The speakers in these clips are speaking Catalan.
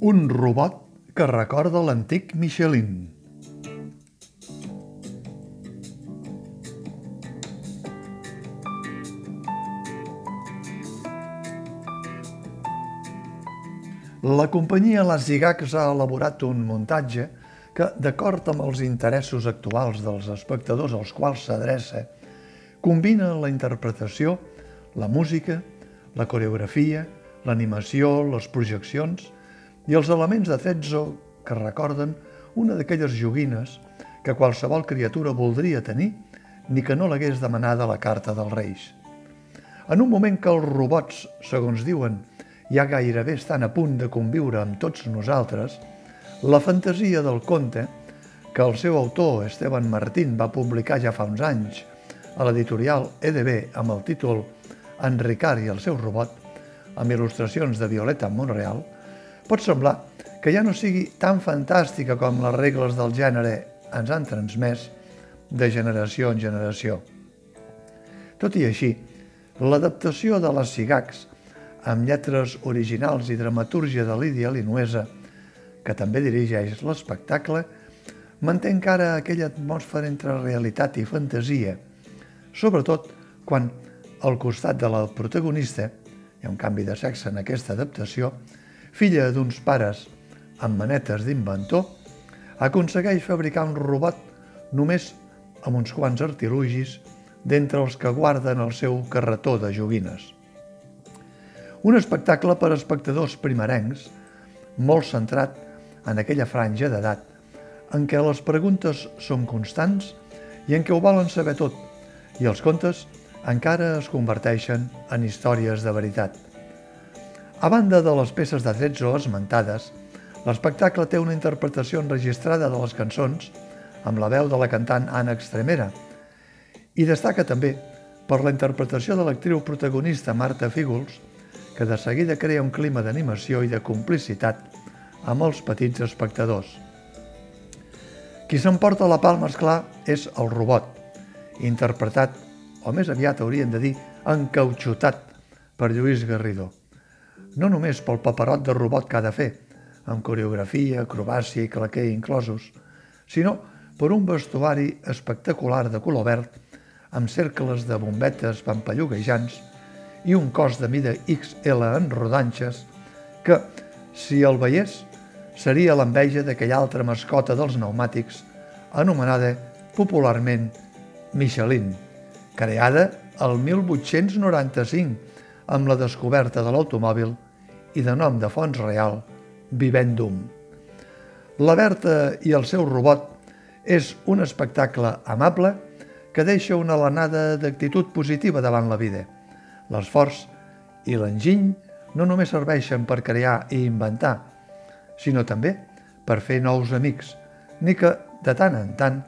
Un robot que recorda l'antic Michelin. La companyia Las Gigacs ha elaborat un muntatge que, d'acord amb els interessos actuals dels espectadors als quals s'adreça, combina la interpretació, la música, la coreografia, l'animació, les projeccions i els elements de Trezzo que recorden una d'aquelles joguines que qualsevol criatura voldria tenir ni que no l'hagués demanada la carta dels Reis. En un moment que els robots, segons diuen, ja gairebé estan a punt de conviure amb tots nosaltres, la fantasia del conte, que el seu autor, Esteban Martín, va publicar ja fa uns anys a l'editorial EDB amb el títol En Ricard i el seu robot, amb il·lustracions de Violeta Monreal, pot semblar que ja no sigui tan fantàstica com les regles del gènere ens han transmès de generació en generació. Tot i així, l'adaptació de les Sigacs, amb lletres originals i dramatúrgia de Lídia Linuesa, que també dirigeix l'espectacle, manté encara aquella atmosfera entre realitat i fantasia, sobretot quan, al costat de la protagonista, hi ha un canvi de sexe en aquesta adaptació, filla d'uns pares amb manetes d'inventor, aconsegueix fabricar un robot només amb uns quants artilugis d'entre els que guarden el seu carretó de joguines. Un espectacle per espectadors primerencs, molt centrat en aquella franja d'edat, en què les preguntes són constants i en què ho volen saber tot, i els contes encara es converteixen en històries de veritat. A banda de les peces de o esmentades, l'espectacle té una interpretació enregistrada de les cançons amb la veu de la cantant Anna Extremera i destaca també per la interpretació de l'actriu protagonista Marta Fígols, que de seguida crea un clima d'animació i de complicitat amb els petits espectadors. Qui s'emporta la palma, esclar, és el robot, interpretat, o més aviat hauríem de dir, encauxotat per Lluís Garridó. No només pel paperot de robot que ha de fer, amb coreografia, acrobàcia i claquer inclosos, sinó per un vestuari espectacular de color verd, amb cercles de bombetes pampalluguejants i un cos de mida XL en rodanxes que, si el veiés, seria l'enveja d'aquella altra mascota dels pneumàtics anomenada popularment Michelin, creada el 1895 amb la descoberta de l'automòbil i de nom de fons real, Vivendum. La Berta i el seu robot és un espectacle amable que deixa una alenada d'actitud positiva davant la vida. L'esforç i l'enginy no només serveixen per crear i inventar, sinó també per fer nous amics, ni que, de tant en tant,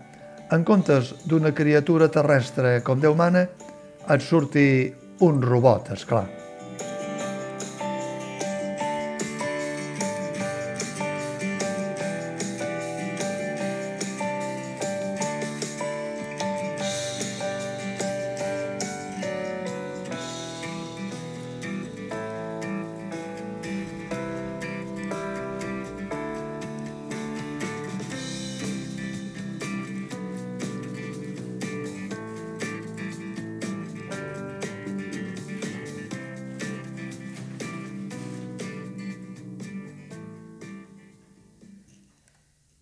en comptes d'una criatura terrestre com Déu mana, et surti un robot, és clar.